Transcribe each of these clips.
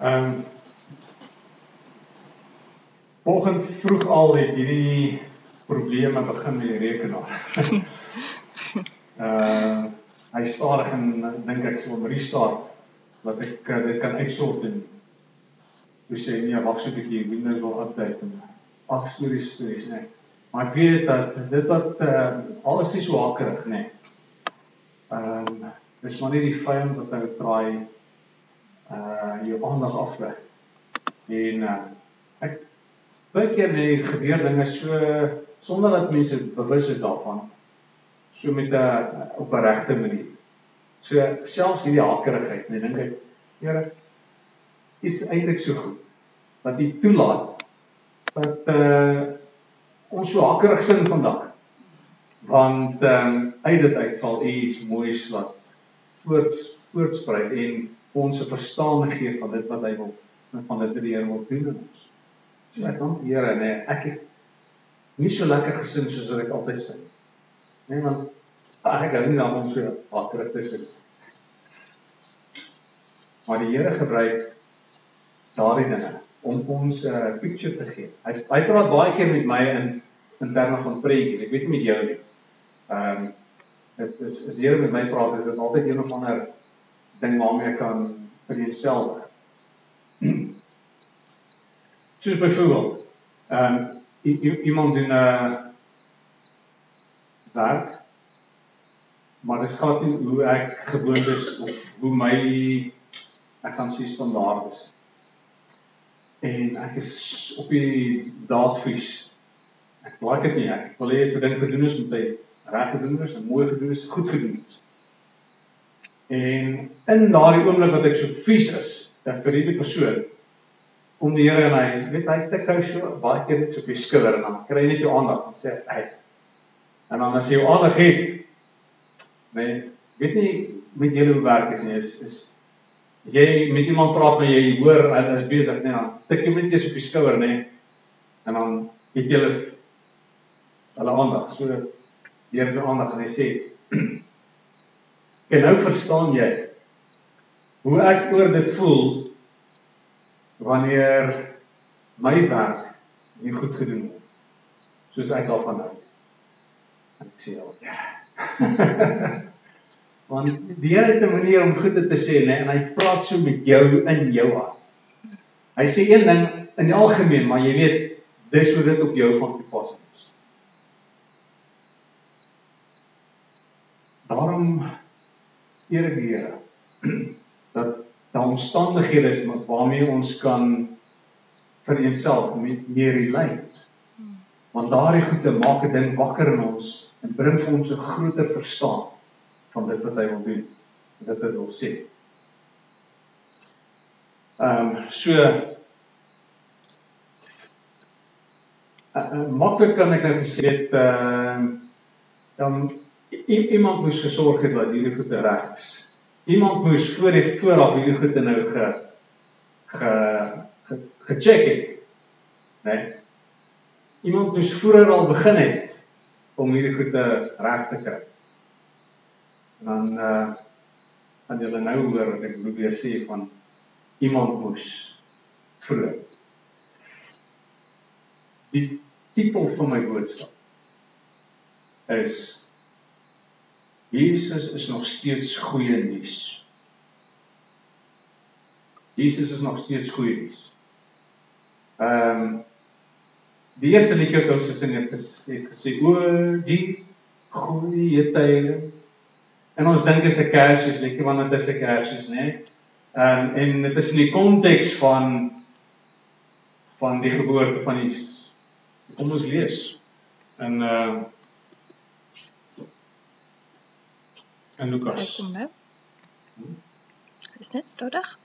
Ehm um, Vanoggend vroeg al het hierdie probleme begin met die rekenaar. uh hy stadig en dink ek sal restart wat ek uh, dit kan uitsort en hoe sê nee wag so 'n bietjie Windows wil update en ag stories stories nee. Maar ek weet dat dit wat uh, alles is so hakkerig nê. Nee. Ehm um, dis maar nie die vyand wat nou probeer uh jou aandag aflei. En uh, ek baie keer nee gebeur dinge so sonder dat mense bewus is daarvan so met 'n uh, op 'n regte manier. So selfs hierdie hakkerigheid, nee dink ek, Here is eintlik so goed dat U toelaat dat uh ons so hakkerig sin vandag. Want ehm um, uit dit uit sal U iets moois laat voorts voortsprei en ons 'n verstaan gee van dit wat hy wil van dit wat die Here wil doen in ons. So ek dank die Here, nee, ek het nie so lekker gesin soos wat ek altyd sê. Nee, want ek gou nie dan om so agterig te sit. Maar die Here gebruik daardie dinge om ons 'n uh, picture te gee. Hy hy praat baie keer met my in in terme van prentjie. Ek weet nie met jou nie. Ehm um, dit is as jy met my praat, is dit altyd een of ander ding waarmee kan vir jouself. Soos byvoorbeeld, ehm um, iemand doen 'n uh, werk maar dit gaan nie hoe ek gewoond is of hoe my ek gaan sê standaard is. En ek is op die daadvies. Ek like dit nie. Ek wil hê as 'n ding gedoen is moet hy reg gedoen is, mooi gedoen is, goed gedoen is. En in daardie oomblik wat ek so vies is, dan vir hierdie persoon om die Here en hy, weet hy te kou so baie keer net so op die skouer en dan kry net jou aandag en sê hy. En dan as jy jou aandag het, Nee, weet nie met julle hoe werk dit nie is is as jy met iemand praat maar jy hoor hy is besig nee dan tik jy net eers op die skouer nê nee, en dan het jy hulle hulle aandag so deur die aandag en hy sê en nou verstaan jy hoe ek oor dit voel wanneer my werk nie goed gedoen word soos ek daarvan hou en ek sê ja Want die Here het 'n manier om goed te sê, né, en hy praat so met jou in jou hart. Hy sê een ding in die algemeen, maar jy weet dis hoe dit op jou van toepassing is. Daarom eer die Here dat daar omstandighede is waarmee ons kan vir eenself meer relate. Want daardie goede maak 'n ding wakker in ons en bring vir ons 'n groter verstaan van dit wat hy wil doen, dit wat hy wil sê. Ehm um, so uh, uh, maklik kan ek net sê dit ehm uh, dan iemand moes gesorg het dat hierdie goede reg is. Iemand moes voor die vooraf hierdie goede nou ge ge gecheck het. Né? Nee? Iemand moes vroeër al begin het om hierdie goede reg te kry. En dan uh gaan julle nou hoor wat ek probeer sê van iemand moes vroeg. Die titel van my boodskap is Jesus is nog steeds goeie nuus. Jesus is nog steeds goeie nuus. Ehm um, Die eerste liedjie wat ons gesing het, het gesê o die goeie tye. En ons dink dit is 'n Kersfees liedjie want dit is 'n Kersfees, né? Ehm en dit is in die konteks van van die geboorte van Jesus. Kom ons lees. In uh in Lukas. Kom nou. Is dit stadig?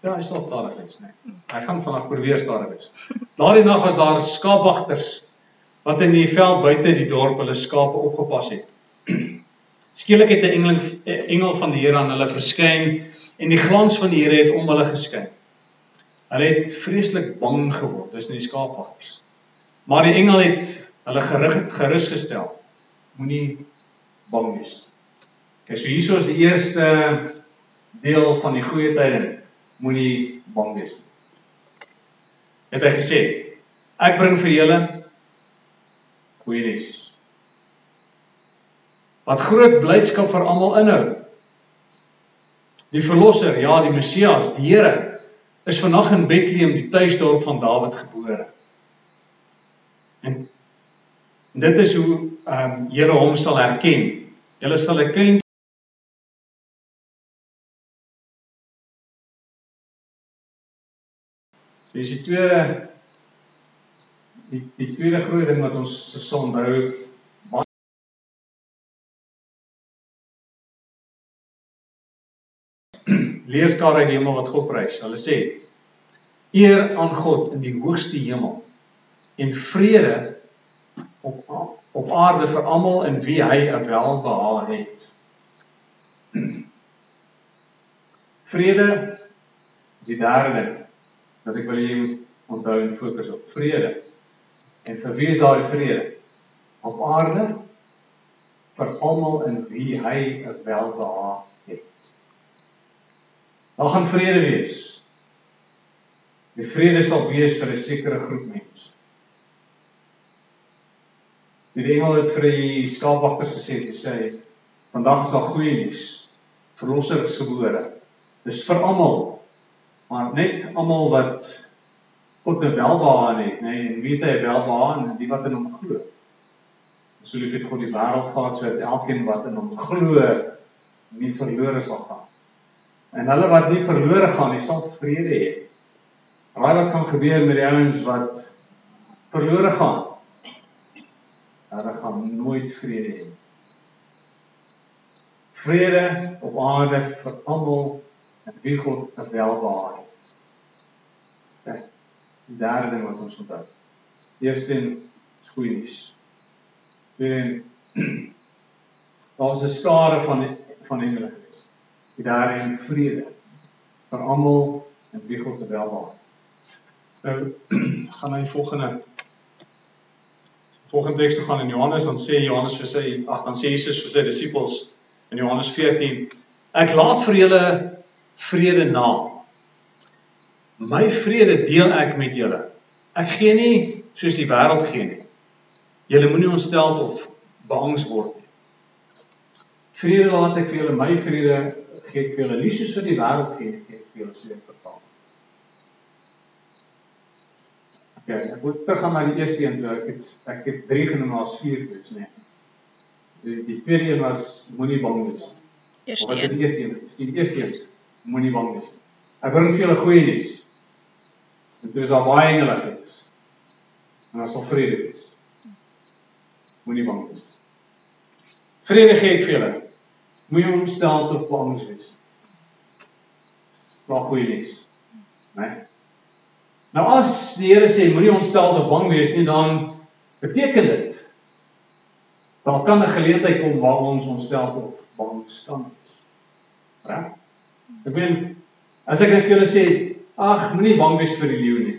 Ja, hy sal stadig wees? Nee. Hy gaan vanaf probeer stadig wees. Daardie nag was daar skaapwagters wat in die veld buite die dorp hulle skape opgepas het. Skielik het 'n engel engel van die Here aan hulle verskyn en die glans van die Here het om hulle geskyn. Hulle het vreeslik bang geword tussen die skaapwagters. Maar die engel het hulle gerig gerus gestel. Moenie bang wees. Kyk, so hierso is die eerste deel van die goeie tyding moenie bang wees nie. Het hy gesê, ek bring vir julle goeie nuus. Wat groot blydskap vir almal inhou. Die verlosser, ja, die Messias, die Here is vandag in Bethlehem, die tuisdorp van Dawid gebore. En dit is hoe ehm um, Here hom sal herken. Julle sal 'n kind Dis die tweede die die tweede groot ding wat ons sal onthou leerskare uit die hemel wat God prys. Hulle sê eer aan God in die hoogste hemel en vrede op op aarde vir almal in wie hy 'n welbehae het. Vrede is die derde ding wat ek wil hê jy moet onthou en fokus op vrede. En vir wie is daai vrede? Op aarde vir almal in wie hy 'n welbehae het. Daar gaan vrede wees. Die vrede sal wees vir 'n sekere groep mense. Die engel het vir die skaapwagters gesê, hy sê vandag is daar goeie nuus. Verlosser is gebore. Dis vir almal. Maar net almal wat God 'n welbehae het, nê, nee, en weet hy welbehae en die wat in hom glo. So lief het God die wêreld gehad sodat elkeen wat in hom glo nie verlore sal gaan. En hulle wat nie verlore gaan nie, sal vrede hê. Raai wat gaan gebeur met die ouens wat verlore gaan? hulle gaan nooit vrede hê. Vrede op aarde vir almal wie God welbehaag het. Kyk, die derde ding wat ons onthou. Eerstens goeie nuus. Tweedens daar was 'n skare van van engele gewees. Die daar in vrede vir almal en wie God welbehaag. Nou gaan na die volgende volgende teks te gaan in Johannes dan sê Johannes vir sy ag dan sê Jesus vir sy disippels in Johannes 14 ek laat vir julle vrede na my vrede deel ek met julle ek gee nie soos die wêreld gee nie julle moenie ontstel of beangs word nie vrede laat ek vir julle my vrede gee ek vir julle nie soos wat die wêreld gee gee ek vir julle sê vertaal Ja, ek moet teruggaan na die eerste een toe. Ek het ek het 3 genoem as 4 wees, nee. Die die tweede een was moenie bang wees. Eerste een. Die eerste een, die eerste een. Moenie bang wees. Ek bring vir julle goeie nuus. Dit is al baie engele gewees. En ons sal vrede wees. Moenie bang wees. Vrede gee ek vir julle. Moenie omstel tot bang wees. Nog goeie nuus. Nee. Nou as die Here sê moenie ontstel of bang wees nie, dan beteken dit daar kan 'n geleentheid kom waar ons ontstel of bang kan wees. Reg? Ek bedoel as ek net vir julle sê, ag, moenie bang wees vir die leeu nie.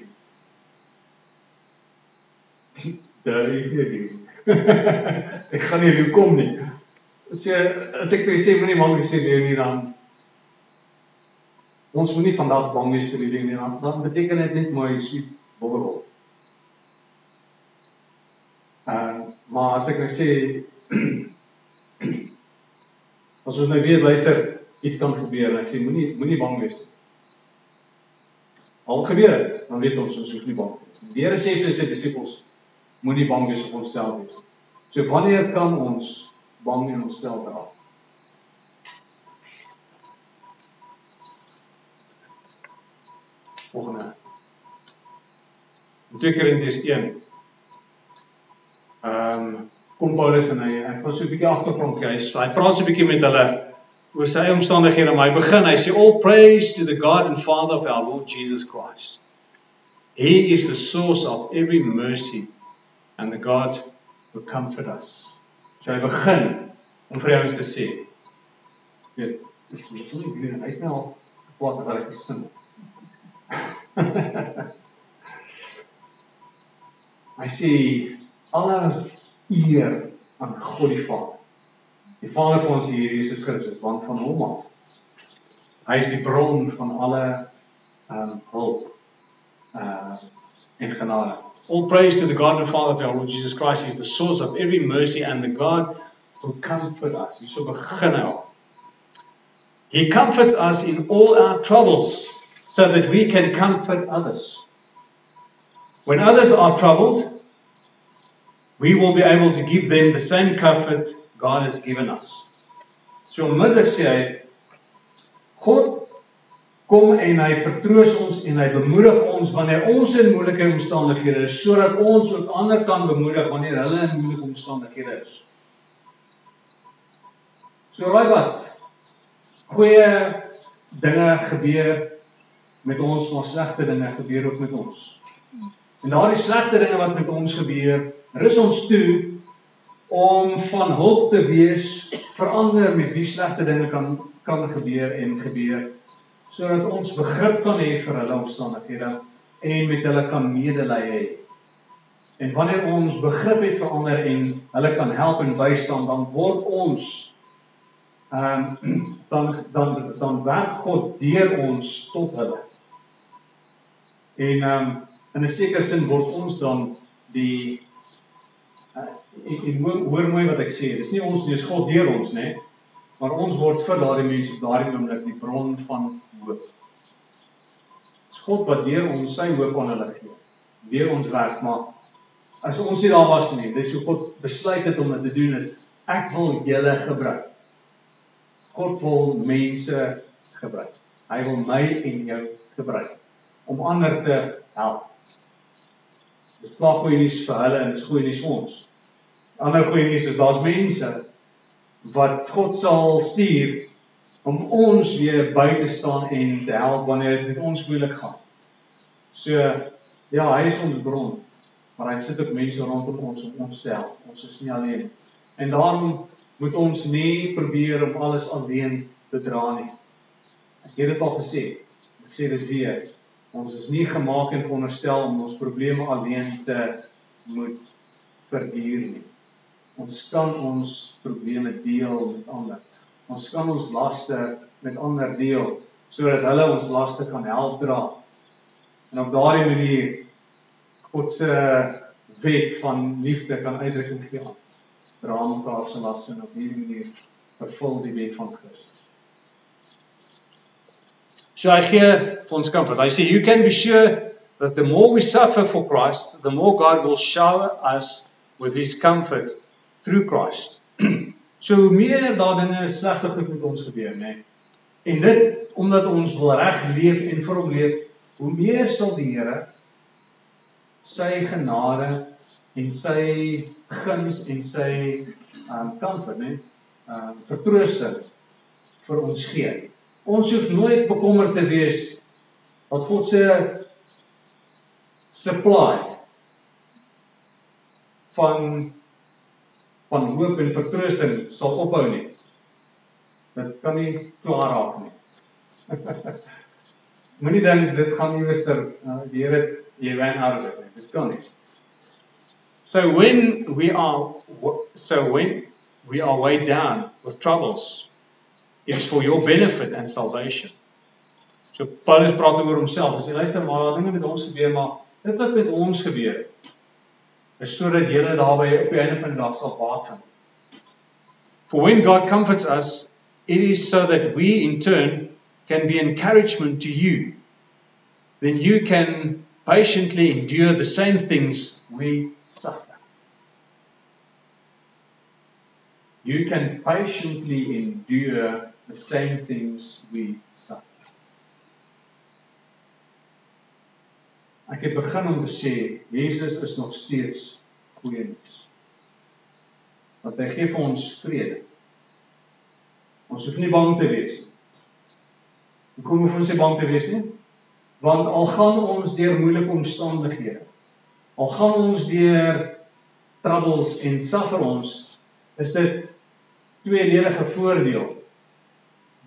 Daar is nie die. ek gaan nie leeu kom nie. Jy as ek vir jou sê moenie bang wees vir die leeu nie dan Ons moenie vandag bang wees vir die ding nie, want dan beteken dit net mooi sweet bobberol. Ehm, uh, maar as ek nou sê as ons nou weer luister, iets kan gebeur, ek sê moenie moenie bang wees nie. Al gebeur, dan weet ons ons hoef nie bang te wees nie. Die Here sê vir sy disippels, moenie bang wees of onsself nie. So wanneer kan ons bang en onsself raak? volgende. In 2 Korintiërs 1. Ehm um, kom Paulus en hy hy was so 'n bietjie agtergrond gee. Hy praat so 'n bietjie met hulle oor sy omstandighede, maar hy begin, hy sê all praise to the God and Father of our Lord Jesus Christ. He is the source of every mercy and the God who comfort us. So hy begin om vir ons te sê. Weet, nie net nie, het nou wat wat hy gesing het. Hy sê alle eer aan God die Vader. Die Vader van ons Here Jesus Christus, want van hom af. Hy is die bron van alle um hulp uh en genade. All praise to the God and Father of our Lord Jesus Christ. He's the source of every mercy and the God who comforts us. Hierso begin hy. He comforts us in all our troubles so that we can comfort others. When others are troubled, we will be able to give them the same comfort God has given us. So onmiddellik sê hy God kom en hy vertroos ons en hy bemoedig ons wanneer ons in moeilike omstandighede is sodat ons ook ander kan bemoedig wanneer hulle in moeilike omstandighede is. So raai wat? Goeie dinge gebeur met ons, maar slegte dinge gebeur ook met ons. En daardie slegte dinge wat met ons gebeur, rus ons toe om van hulp te wees vir ander met wie slegte dinge kan kan gebeur en gebeur sodat ons begrip kan hê vir hulle omstandighede en met hulle kan medelee hê. En wanneer ons begrip het vir ander en hulle kan help en bystaan, dan word ons ehm um, dan dan dan werk God deur ons tot hulle. En ehm um, in 'n sekere sin word ons dan die en, en hoor mooi wat ek sê, dis nie ons nie, dis God deur ons, nê? Maar ons word vir daardie mense op daardie oomblik die bron van hoop. Dis God wat deur ons sy hoop aan hulle gee. Deur ons werk, maar as ons nie daar was nie, dis hoe God besluit het om dit te doen is ek wil julle gebruik. God wil mense gebruik. Hy wil my en jou gebruik om ander te help. Dis klaar goeie nuus vir hulle en dis goeie nuus vir ons ander goeie nuus is daar's mense wat God sal stuur om ons weer by te staan en te help wanneer dit met ons moeilik gaan. So ja, hy is ons bron, maar hy sit ook mense rondom ons om ons te help. Ons is nie alleen. En daarom moet ons nie probeer om alles alleen te dra nie. Ek het dit al gesê. Ek sê dit weer. Ons is nie gemaak en veronderstel om ons probleme alleen te moet verduur nie. Ons kan ons probleme deel met ander. Ons kan ons laste met ander deel sodat hulle ons laste kan help dra. En op daardie manier God se wet van liefde kan uitdrukking gee aan. Dra mekaar se laste en op hierdie manier vervul die wet van Christus. So hy gee vir ons comfort. Hy sê you can be sure that the more we suffer for Christ, the more God will shower us with his comfort through Christ. so meer daar dinge slegte goed met ons gebeur, nê. En dit omdat ons wil reg leef en vir hom leef, hoe meer sal die Here sy genade en sy guns en sy um comfort, nê, um vertroosting vir ons gee. Ons hoef nooit bekommerd te wees wat God se supply van van hoop en vertroosting sal ophou nie. Dit kan nie klaar raak nie. Moenie dink dit gaan iewers ter uh, die Here jy wen arbeid nie. Dit kan nie. So when we are so when we are weighed down with troubles it is for your benefit and salvation. So Paulus praat oor homself. Hy sê luister maar, daar dinge met ons gebeur, maar dit wat met ons gebeur het is sodat julle daarby op die einde van die dag sal baat vind. For when God comforts us, it is so that we in turn can be encouragement to you. Then you can patiently endure the same things we suffer. You can patiently endure the same things we suffer. Ek het begin om te sê Jesus is nog steeds goeie nuus. Want hy gee vir ons vrede. Ons hoef nie bang te wees nie. Hoekom hoef ons nie bang te wees nie? Want al gaan ons deur moeilike omstandighede, al gaan ons deur troubles en suffer ons, is dit tweeledige voordeel.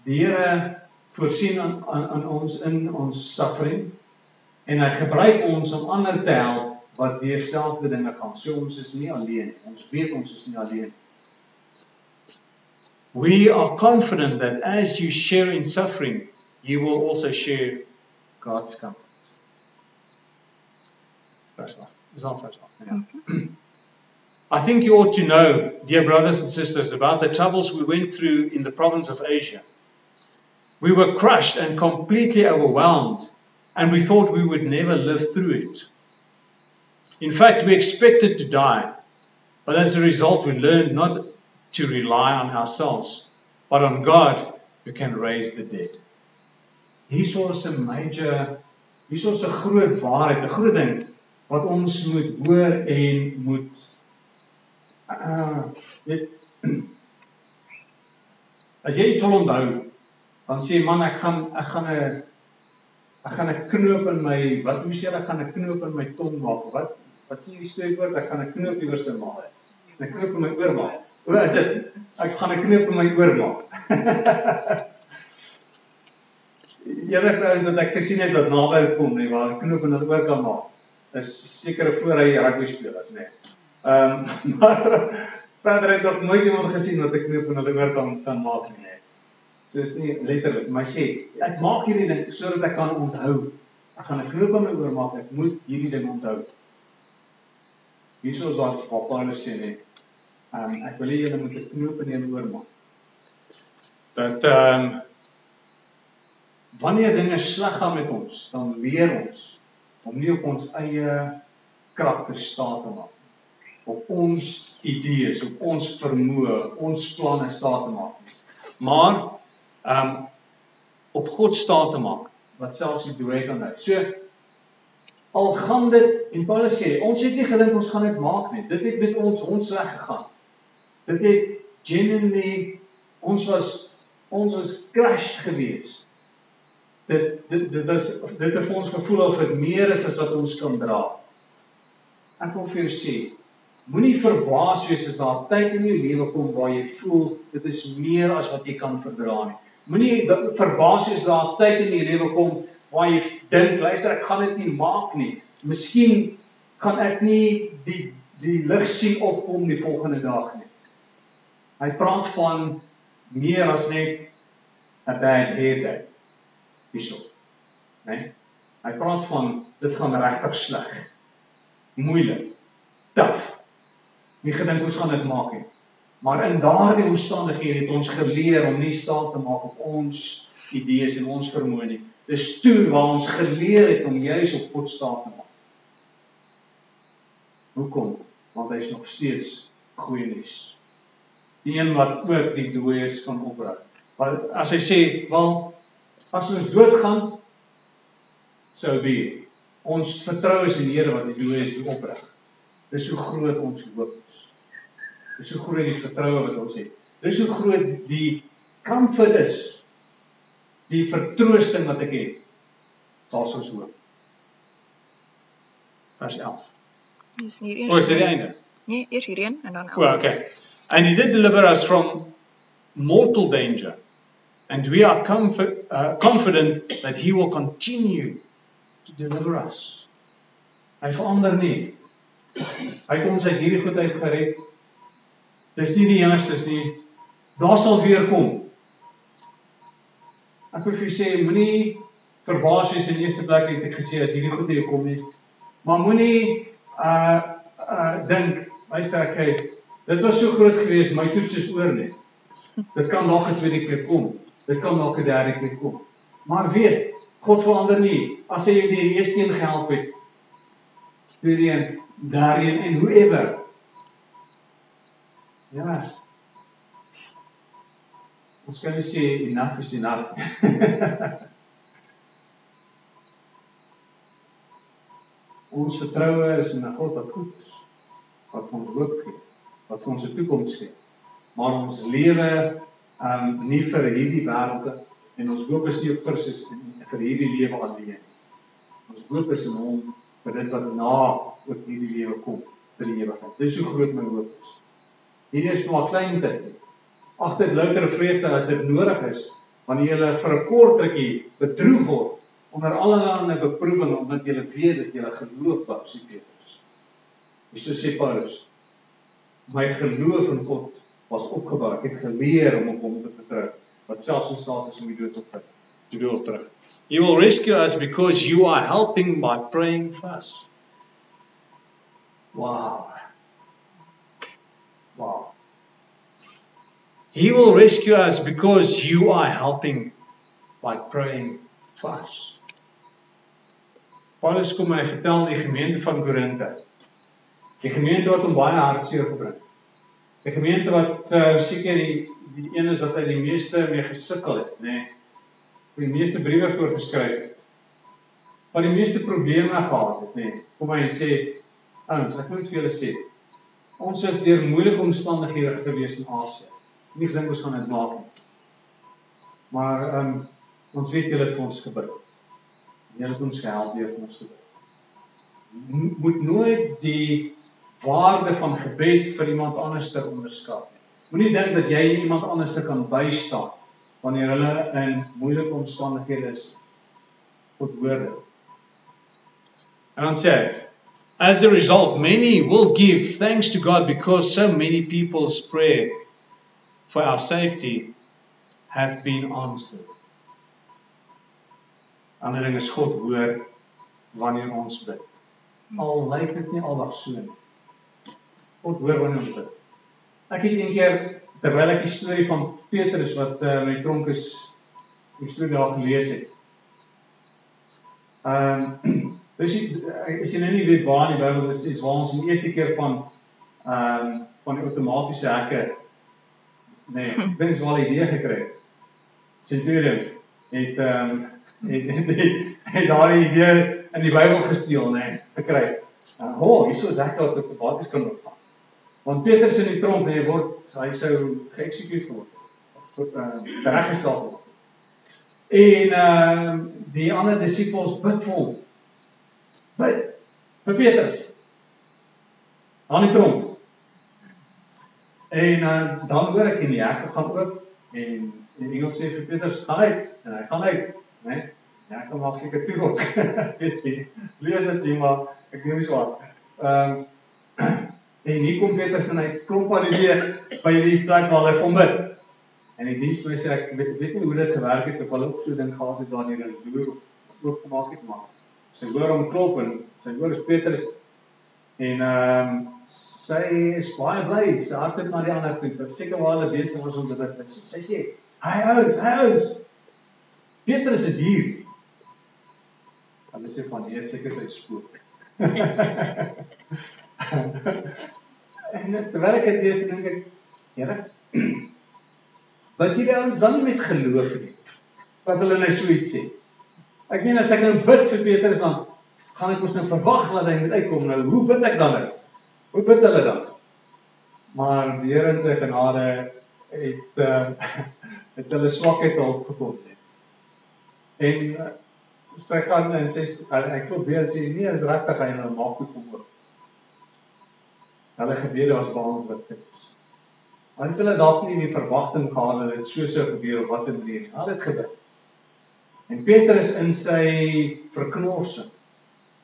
Die Here voorsien aan aan ons in ons suffering en hy gebruik ons om ander te help wat deur selfde dinge gaan. So ons is nie alleen. Ons weet ons is nie alleen. We are confident that as you share in suffering, you will also share God's comfort. Verse 8. Is on verse 8. Yeah. I think you ought to know, dear brothers and sisters, about the troubles we went through in the province of Asia. We were crushed and completely overwhelmed, and we thought we would never live through it. In fact, we expected to die, but as a result, we learned not to rely on ourselves, but on God who can raise the dead. Hierso is 'n major hierso is 'n groot waarheid, 'n groot ding wat ons moet hoor en moet uh weet as jy iets wil onthou dan sê man ek gaan ek gaan 'n ek gaan 'n knoop in my wat hoe sê ek gaan 'n knoop in my tong maak. Wat wat sê die spreekwoord? Ek gaan 'n knoop iewers in maak 'n knoop in my oor maak. Hoe is dit? Ek gaan 'n knoop in my oor maak. Julle sê as ek gesien het dat naby kom nie waar 'n knoop in 'n oor kan maak is sekere voor hy rugby spelers nê nee. Ehm um, maar verder het nog nooit iemand gesien wat ek knoop van hulle oor kan kan maak nie. So is nie letterlik, maar sê ek maak hierdie ding sodat ek kan onthou. Ek gaan 'n knoop aan my oor maak. Ek moet hierdie ding onthou. Hierso is wat Paulus sê net. Ehm um, ek wil hê julle moet 'n knoop in julle oor maak. Dat ehm um, wanneer dinge sleg gaan met ons, dan leer ons om nie op ons eie krag te staan te maak op ons idees, op ons vermoë, ons planne staat te maak. Maar um, op God staat te maak wat selfs die dood kan hou. So al gaan dit en Paulus sê ons het nie gedink ons gaan dit maak nie. Dit het met ons ons reg gegaan. Dit het genuinely ons was ons was crash gewees. Dit dit dit was dit het vir ons gevoel of dit meer is as wat ons kan dra. Ek wil vir jou sê Moenie verbaas wees as daar tyd in jou lewe kom waar jy voel dit is meer as wat jy kan verdra nie. Moenie verbaas wees daar tyd in jou lewe kom waar jy dink, luister, ek gaan dit nie maak nie. Miskien kan ek nie die die lig sien opkom die volgende dag nie. Hy praat van meer as net 'n bad hair day. Hierso. Né? Nee? Hy praat van dit gaan regtig sleg. Moeilik. Taaf nie gedink ons gaan dit maak nie. Maar in daardie omstandighede het ons geleer om nie staat te maak op ons idees en ons vermoë nie. Dis toe waar ons geleer het om juis op God staat te maak. Hoekom? Want hy is nog steeds goeie nuus. Die een wat ook die dooies kan oprig. Want as hy sê, "Wel, as ons doodgaan, sou be ons vertrou is in die Here wat die dooies doen oprig." Dis hoe groot ons hoop Dis hoe groot die vertroue wat ons het. Dis hoe groot die comfort is. Die vertroosting wat ek het. Daar's ons hoop. Vers 11. Dis hier eers. O, is dit die einde? Nee, eers hierheen en dan 11. Well, okay. And he did deliver us from mortal danger. And we are comfort, uh, confident that he will continue to deliver us. Hy verander nie. Hy kom ons uit hierdie goed uit gered. Dis nie die enigstes nie. Daar sal weer kom. Ek wil vir julle sê moenie verbaas wees in die eerste plek het ek gesê as hierdie goed hier kom nie. Maar moenie uh uh dink, luister ek hey, dit was so groot geweest, my toets is oor net. Dit kan nog 'n tweede keer kom. Dit kan nog 'n derde keer kom. Maar weet, God verander nie. As hy jou die eerste een gehelp het, tweede een, derde een en whoever Ja. Ons kan nie sê enough is enough. ons vertroue is in 'n God wat goed is, wat ons hoop gee, wat ons toekoms gee. Maar ons lewe um nie vir hierdie wêreld en ons hoop is nie op Christus vir hierdie lewe alleen. Ons hoop is in hom vir dit wat na ook hierdie lewe kom, vir die ewigheid. Dis hoe groot my hoop is. Hierdie is maar klein ding. Ag dit louter vreugde as dit nodig is wanneer jy vir 'n kort rukkie bedroef word onder allerlei beproewinge omdat jy weet dat jy geloof sê Petrus. Jesus sê Paulus, my geloof in God was opgebou. Ek het geleer om op hom te vertrou wat selfs in staat is om die dood op te dood terug. He will rescue us because you are helping by praying for us. Wow. Wow. He will rescue us because you are helping by praying for us. Paulus kom en hy vertel die gemeente van Korinthe. Die gemeente wat hom baie hartseer gebring. 'n Gemeente wat uh, seker die die een is wat hy die meeste mee gesukkel het, nê. Nee, die meeste briewe voorgeskryf het. Wat die meeste probleme gehad het, nê. Nee. Kom hy sê, ouens, ek moet vir julle sê, ons is deur moeilike omstandighede gewees in Asië. Nie gedink ons gaan dit maak nie. Maar ehm um, ons weet julle het vir ons gebid. Julle het ons gehelp deur ons te bid. Moet nooit die waarde van gebed vir iemand anders te onderskat nie. Moenie dink dat jy iemand anders te kan bystaan wanneer hulle in moeilike omstandighede is tot woorde. En dan sê hy As a result, many will give thanks to God because so many people's prayer for our safety have been answered. Ander ding is God hoor wanneer ons bid. Al lyk dit nie aldag so nie. God hoor wanneer ons bid. Ek het eendag terwyl ek die storie van Petrus wat uh, met tronk is, die storie daar gelees het. Ehm um, Dis as jy nou nie weet waar in die Bybel is, is waar ons die eerste keer van ehm um, van die outomatiese hekke nee, dis wel 'n idee gekry. Centurion het ehm um, het het, het, het daai idee in die Bybel gesteel, nê, nee, gekry. Uh, oh, hierso is hekke wat outomaties kan opvang. Want Petrus in die tronk, hy word hy sou geëksekuteer geword. Tot uh, reggestel word. En ehm uh, die ander disippels bid vir hom bid vir Petrus. Aan die tronk. En uh, dan hoor ek in die hek gaan oop en en die engel sê vir gaan uit en hy gaan uit, né? Nee? Ja, kom maak seker toe ook. Lees dit nie maar ek neem nie swaar. Ehm um, en hier kom Petrus en hy klop aan die deur by die plek waar hy hom bid. En die diensmeester sê ek weet, weet nie hoe dit gewerk het of hulle ook so ding gehad het waar hulle die deur oop gemaak het maar sy hoor hom klop en sy hoor is Petrus en ehm um, sy is baie bly sy het na die ander toe. Seker waar hulle besig was om te bid sy sê hy ouens hy ouens Petrus is hier. Hulle sê van nee seker sy spook en terwyl ek dit lees dink ek Here wat jy dan dan met geloof nie wat hulle nou so iets sê. Ek meen as ek nou bid vir Petrus dan gaan ek mos nou verwag dat hy moet uitkom. Nou hoe bid ek dan? Hoe bid hulle dan? Maar die Here in sy genade het uh, het hulle swakheid hulp gekom. En uh, sy gaan en sê ek klop weer sê nee, is regtig hy nou maak toe kom oop. Hulle gebede was beantwoord het. Want hulle dalk nie die verwagting gehad het dit so sou gebeur wat in die hulle het gebid. En Petrus in sy verknorsing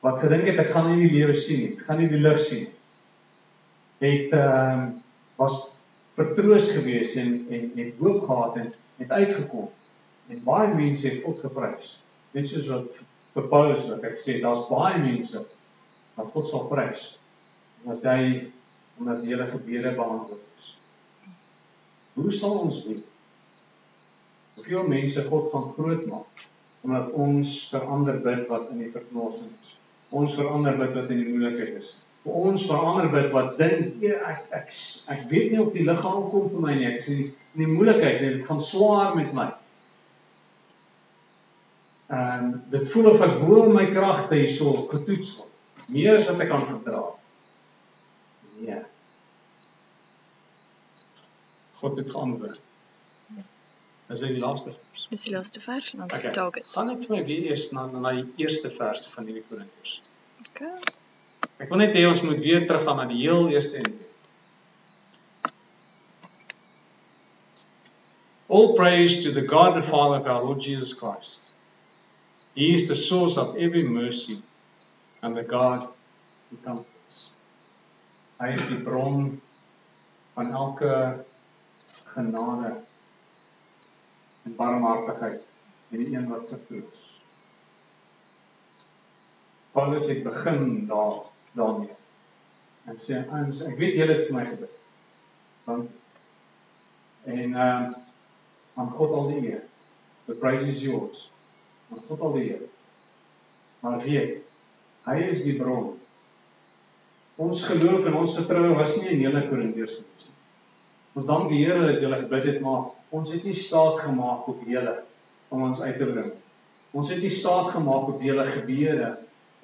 wat gedink het ek gaan nie die lewe sien nie, ek gaan nie die lig sien nie. Het ehm uh, was vertroos gewees en en het hoop gehad en het uitgekom. En baie mense het God geprys. Net soos wat vir Paulus wat ek sê, daar's baie mense wat God sal prys omdat hy omdat hele gebede beantwoord is. Hoe sal ons weet? Hoeveel mense God gaan groot maak? omdat ons verander bid wat in die verknorsing is. Ons verander bid wat in die moeilikheid is. Vir ons verander bid wat dink ja, ek ek ek weet nie of die liggaam kom vir my nie. Ek sien in die moeilikheid en dit gaan swaar met my. En dit voel of ek bo my kragte hierso getoets word. Meer as wat ek kan verdra. Nee. God het geantwoord. Is dit die laaste vers? Dis die laaste vers en ons Okay. target. Gaan net vir my weer eers na na die eerste vers van hierdie Korintiërs. Okay. Ek wil net hê ons moet weer teruggaan na die heel eerste en All praise to the God and Father of our Lord Jesus Christ. He is the source of every mercy and the God who comforts. Hy is die bron van elke genade en barmhartigheid en die een wat vertroos. Paulus het begin daar daarmee. En sê ons ek weet julle het vir my gebid. Want en ehm uh, aan God al die eer. The praise is yours. Aan God al die eer. Maar weet, hy is die bron. Ons geloof en ons vertroue was nie in hele Korintiërs nie. Ons dank die Here dat julle gebid het, maar ons het nie staat gemaak op julle om ons uit te bring. Ons het nie staat gemaak op julle gebeure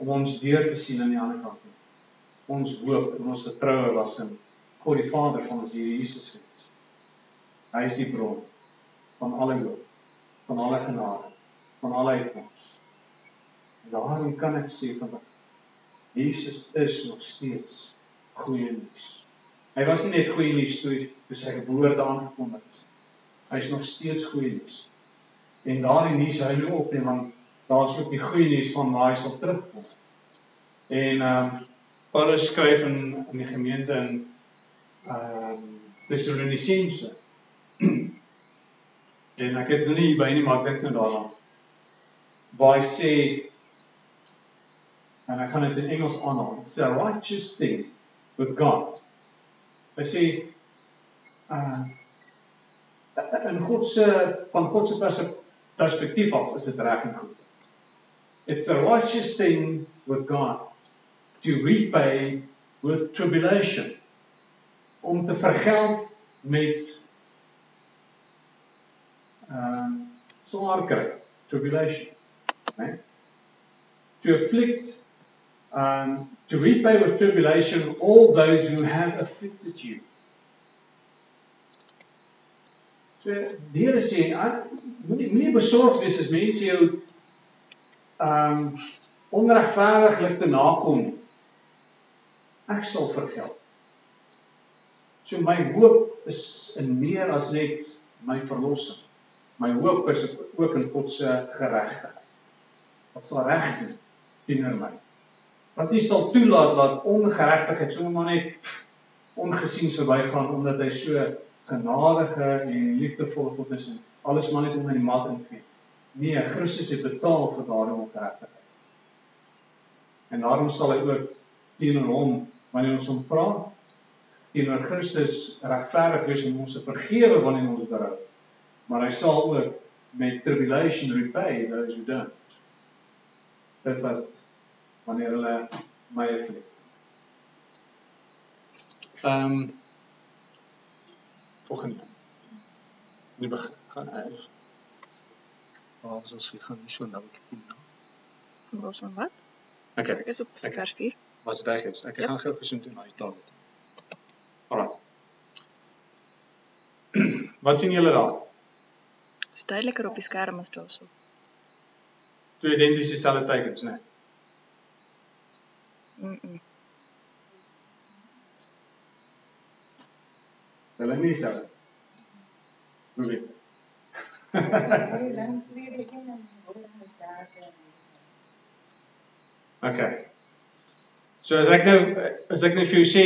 om ons deur te sien aan die ander kant nie. Ons hoop en ons vertroue was in God die Vader van ons Here Jesus Christus. Hy is die bron van alle hoop, van alle genade, van alle uitkoms. Daarom kan ek sê van Jesus is nog steeds goeie nuus. Hy was nie net goeie nuus toe toe sy geboorte aangekondig is. Hy is nog steeds goeie nuus. En daardie nuus hou nie op nie want daar's ook die goeie nuus van hy sal terugkom. En ehm um, Paulus skryf in in die gemeente in ehm um, Thessalonisense. en ek het nou nie by nie maar ek dink nou daaraan. Waar hy sê en ek kan dit in Engels aanhaal. It's a righteous thing with God. Hy sê uh in God se van God se perspektief af is dit reg en goed. It's a righteous thing with God to repay with tribulation om te vergeld met uh swaar kry, tribulation, né? To afflict um to repay with tribulation all those who have afflicted you. So die Here sê, moenie moenie besorgd wees as mense jou um onregverdiglik te nakom nie. Ek sal vergeld. So my hoop is in meer as net my verlossing. My hoop is ook in God se geregtigheid. Wat sal reg doen teenoor my? Wat nie sal toelaat dat ongeregtigheid sommer net ongesien verbygaan omdat hy so genadige en liefdevolle God is en alles maar net om in die mat ingee. Nee, Christus het betaal vir daardie ongeregtigheid. En daarom sal hy ook teenoor hom wanneer ons hom vra teenoor Christus regverdig wees om ons vergewe wanneer ons berou. Maar hy sal ook met tribulation repay those who don't. Dit wat wanneer hulle my afflict. Ehm um, volgende. Nie begin gaan eers. Maar ons ons gaan nie so nou doen nie. Los van wat? Okay. Ek is op Okay. vers 4. Was dit reg is? Ek Ja. gaan gou gesoen toe na die taal. Alraai. Wat sien julle daar? Dit is duideliker op die skerm as daarso. Twee identies dieselfde tekens, né? Mm. -mm. Hulle nie so. Hoe weet? Okay. So as ek nou as ek nou vir jou sê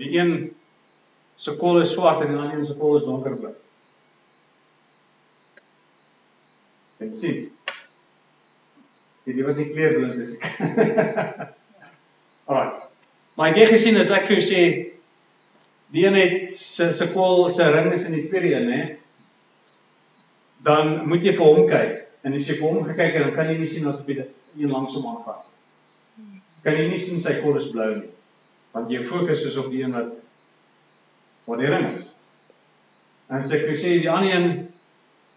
die een se kol is swart en die ander een se kol is donkerblou. En sien. Jy weet wat die kleurblind is. Alraai. Maar het gesien as ek vir jou sê die een het se se kol se ring is in die tweede een, hè. Dan moet jy vir hom kyk. En as jy vir hom gekyk het, dan kan jy nie sien wat op die een langs hom aangaan. Kan jy nie sien sy kol is blou nie. Want jou fokus is op die een wat wat die ring is. En as ek jou sê die ander een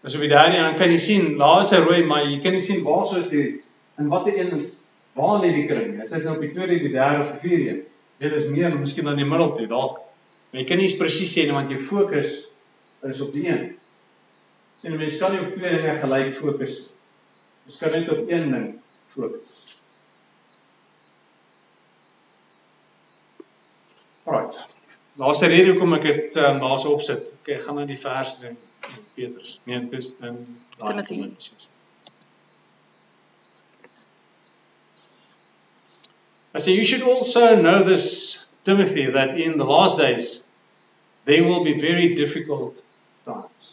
is op die derde een, dan kan jy sien daar is 'n rooi, maar jy kan nie sien waar sou is die in watter een waar lê die kring? Is dit nou op die tweede, die derde of die vierde een? Dit is meer miskien aan die middel toe dalk. Maar jy kan nie presies sê nie want jou fokus is op die een. Sien mense kan nie op twee dinge gelyk fokus. Jy kan net op een ding fokus. Right. Laaste rede hoekom ek dit um, daarso opsit. Okay, gaan na die vers ding Petrus. Nee, dit is in. Timoteus. I say you should also know this Timothy that in the last days there will be very difficult times.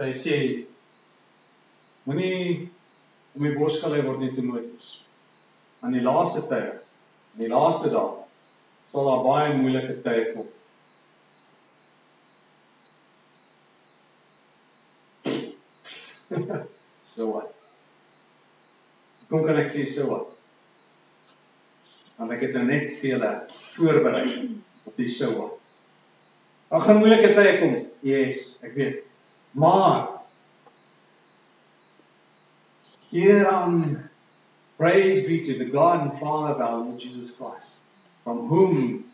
Hy sê moenie om die bos gelei word nie Timoteus. Aan die laaste tye, in die laaste dae sal daar baie moeilike tye kom. so wat. Kom kan ek sê so wat. Want ek het nou net vir julle voorberei op die so wat. Daar gaan moeilike tye kom. Yes, ek weet. Maar hieraan praise be to the God and Father of our Lord Jesus Christ, from whom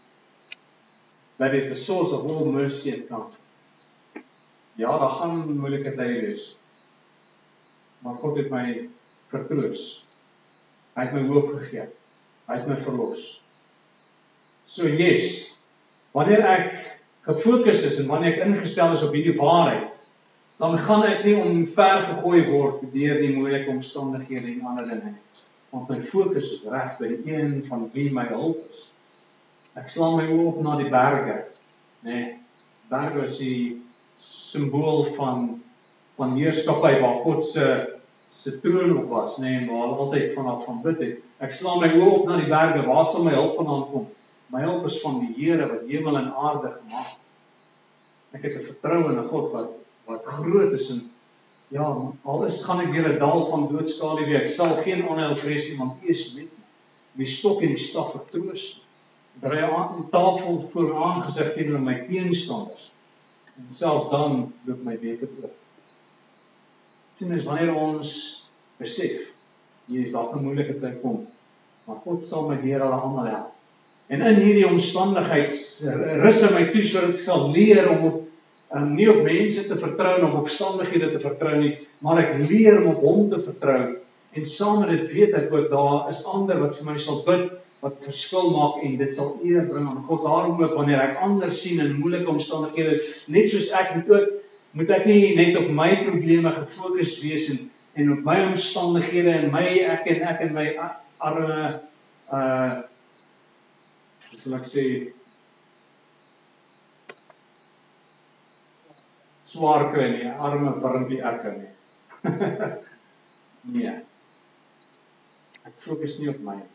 that is the source of all mercy and comfort. Ja, daar gaan moeilike tye wees. Maar God het my vertroos. Hy het my hoop gegee. Hy het my verlos. So yes, wanneer ek gefokus is en wanneer ek ingestel is op hierdie waarheid, dan gaan ek nie omver gegooi word deur die moeilike omstandighede en ander dinge nie. Want my fokus is reg by die een van wie my hulp is. Ek slaan my oë op na die berge, nê. Nee, berge is die simbool van van heerskappy waar God se se troon op was, nê, nee, waar hy altyd vanaf van bid het. Ek slaan my oë op na die berge, waar sal my hulp vandaan kom? My hulp is van die Here wat hemel en aarde gemaak het. Ek het 'n vertroue in 'n God wat wat groot is en ja, al is gaan ek deur 'n dal van doodskade, ek sal geen onheil vrees nie want U is met my. My stok en die staf vertroos. Berei aan 'n tafel voor my aangesig teenoor my teenstanders. En selfs dan loop my weke oor. Sien mens wanneer ons besef hier is dalk 'n moeilike tyd kom, maar God sal my deur hulle almal help. En in hierdie omstandighede rus hy my toe sodat ek sal leer om op um, nie op mense te vertrou of op omstandighede te vertrou nie, maar ek leer om op Hom te vertrou. En saam met dit weet ek ook daar is ander wat vir my sal bid wat verskil maak en dit sal eer bring aan God. Daarom ook wanneer ek ander sien in moeilike omstandighede is, net soos ek moet ook moet ek nie net op my probleme gefokus wees en en op my omstandighede en my ek en ek en my arme uh sal ek sê swaar kry nie, arme warmpie erke nie. nee. Ek fokus nie op my nie.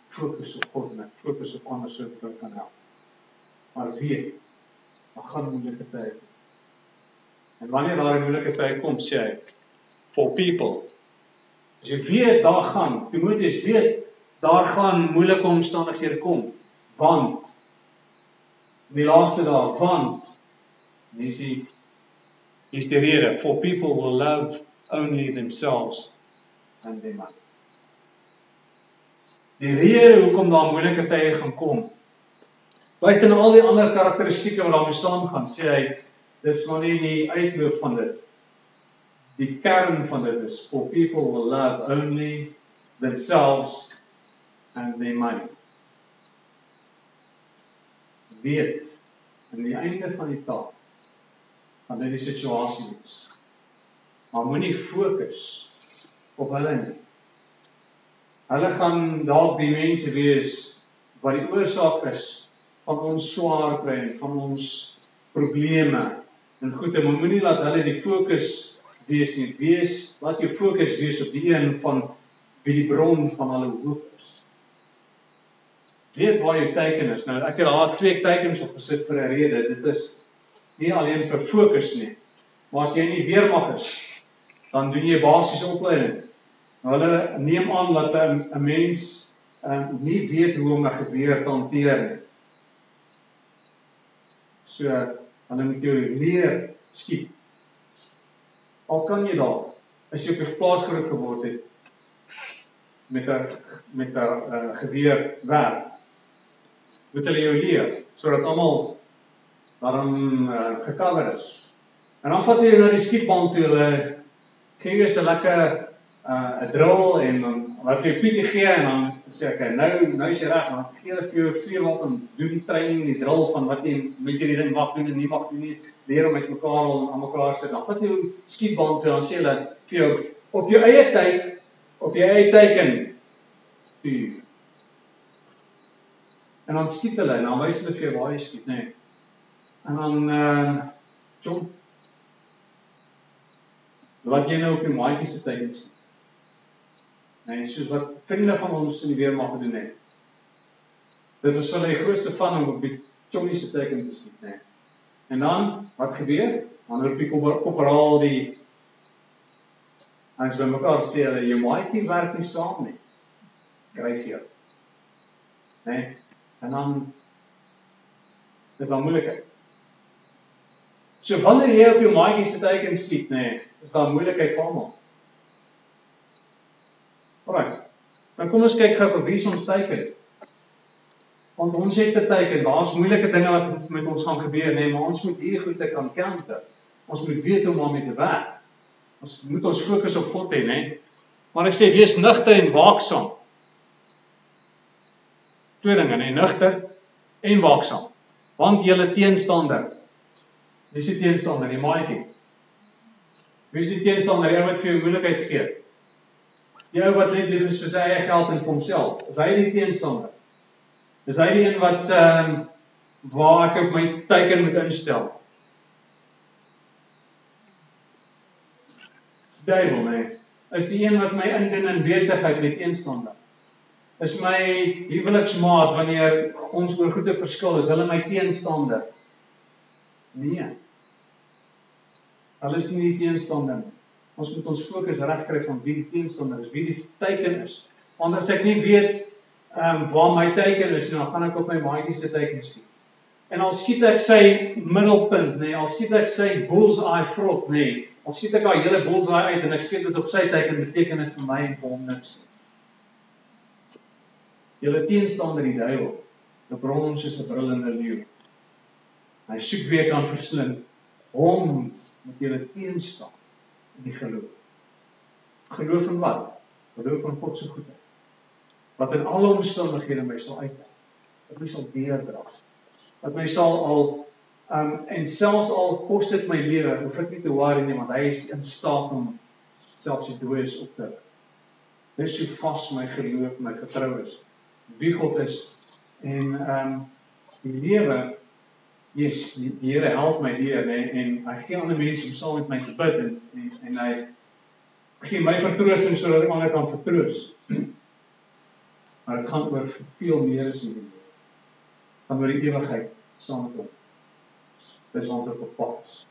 Ek fokus op God en ek fokus op ander se wat kan help. Maar weet, daar gaan moeilike tye. En wanneer daar 'n moeilike tyd kom, sê hy for people. As jy weet daar gaan, Timoteus weet daar gaan moeilike omstandighede kom want. In die laaste dae want. Mense is die rede. For people will love only themselves and their money. Die rede hoekom daar moeilike tye gaan kom. Buite al die ander karakteristikke wat daarmee saamgaan, sê hy dis maar nie die uitloop van dit. Die kern van dit is for people will love only themselves and their money weet aan die einde van die taak van hierdie situasie wees. Maar moenie fokus op hulle nie. Hulle gaan dalk die mense wees wat die oorsaak is van ons swaar kry en van ons probleme. En goed, jy moenie laat hulle die fokus wees nie. Wees laat jou fokus wees op die een van wie die bron van alle hoop weet waar jou teiken is. Nou ek het daar twee teikens op gesit vir 'n rede. Dit is nie alleen vir fokus nie. Maar as jy nie weermag is, dan doen jy basiese opleiding. Nou hulle neem aan dat 'n mens um, nie weet hoe om 'n gebeure te hanteer nie. So hulle moet jou leer skiet. Al kan jy daar as jy op 'n plaas groot geword het met 'n met 'n uh, geweer werk moet hulle jou leer sodat almal daarom uh, gekover is. En dan vat jy na die skietbaan toe hulle gee jy 'n lekker 'n uh, drill en dan wat jy PT gee en dan sê ek nou nou is jy reg maar gee hulle vir jou vier wat om doen die training die drill van wat jy met hierdie ding mag doen en nie mag doen nie. Leer om met mekaar om aan mekaar sit. Dan vat jy skietbaan toe dan sê hulle vir jou op jou eie tyd op jou eie teken vuur En dan skiet hulle en dan wys hulle vir jou waar jy skiet, nê. Nee. En dan uh, jump. Wat jy nou op die maatjie se tyd skiet. Nee, soos wat vriende van ons in die weermag gedoen het. Dit was vir hulle die grootste van om op die chommy se teken te skiet, nee. En dan wat gebeur? Dan roep die korporaal die Ons by mekaar sê hulle jou maatjie werk nie saam nie. Kryg jou. Nee. En dan dis dan moeilikheid. So wanneer jy op jou maatjie se teken skiet, nê, nee, is daar moeilikheid vir almal. Alraai. Dan kom ons kyk gou op wie ons teiken. Want ons het 'n teiken, daar's moeilike dinge wat met ons gaan gebeur, nê, nee, maar ons moet hierdie goeie kan counter. Ons moet weet hoe om daarmee te werk. Ons moet ons fokus op God hê, nê. Maar ek sê wees nugter en waaksaam. Twee dinge, nê, nugter en waaksaam. Want julle teenstander Wie is die teenstander? Die maatjie. Wie is die teenstander? Die ou wat vir jou moeilikheid gee. Die ou wat net lief is vir sy eie geld en vir homself. Is hy die teenstander? Is hy die een wat ehm um, waar ek op my teiken moet instel? Duiwel, nee. Is die een wat my indien in besigheid met teenstander. Is my huweliksmaat wanneer ons oor goeie verskil, is hulle my teenstander. Nee. Hulle is nie die teenstander nie. Ons moet ons fokus regkry van wie die teenstander is, wie die teiken is. Want as ek nie weet ehm um, waar my teiken is, dan gaan ek op my maatjie se teiken skiet. En al skiet ek sy middelpunt, nê, nee, al skiet ek sy bullseye vrot, nê. Nee, al skiet ek haar hele bullseye uit en ek skiet dit op sy teiken, beteken dit vir my en vir hom niks. Julle teenstander die duiwel, die bron ons soos 'n brullende leeu. Hy soek wie kan verslind. Hom moet jy teenstaan in die geloof. Geloof in wat? Geloof in God se goedheid. Wat in alle omstandighede my sal uithelp. Dat my sal deurdra. Dat my sal al um en selfs al kos dit my lewe, hoef ek nie te worry nie want hy is in staat om selfs die dooies op te Dis so vas my geloof, my vertrou is. Wie God is en um die lewe Jesus, die, Here help my deur en en hy gee ander mense om saam met my te bid en en, en hy gee my vertroosting sodat ek ander kan vertroos. Maar dit gaan oor veel meer as dit. Gaan oor die ewigheid saam met hom. Dis wat op pad is.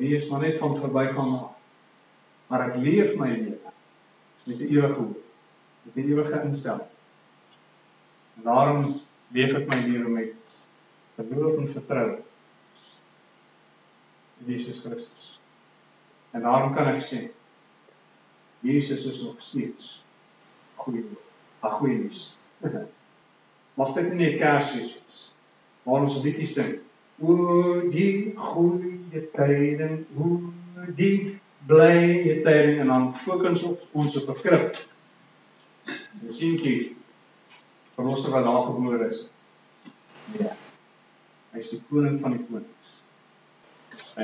Nie is maar net van verbygaan na maar ek leef my lewe met 'n ewige hoop, met 'n ewige instelling. Daarom leef ek my lewe met geloof en vertrou in Jesus Christus. En daarom kan ek sê Jesus is nog steeds goeie. Ag goeie nuus. Mag dit nie 'n Kersfees wees waar ons 'n liedjie sing. O die goeie tyding, o die blye tyding en dan fokus op ons op 'n krib. Dis seentjie verlosser wat daar gebore is. Ja. Hy is die koning van die koninkryk.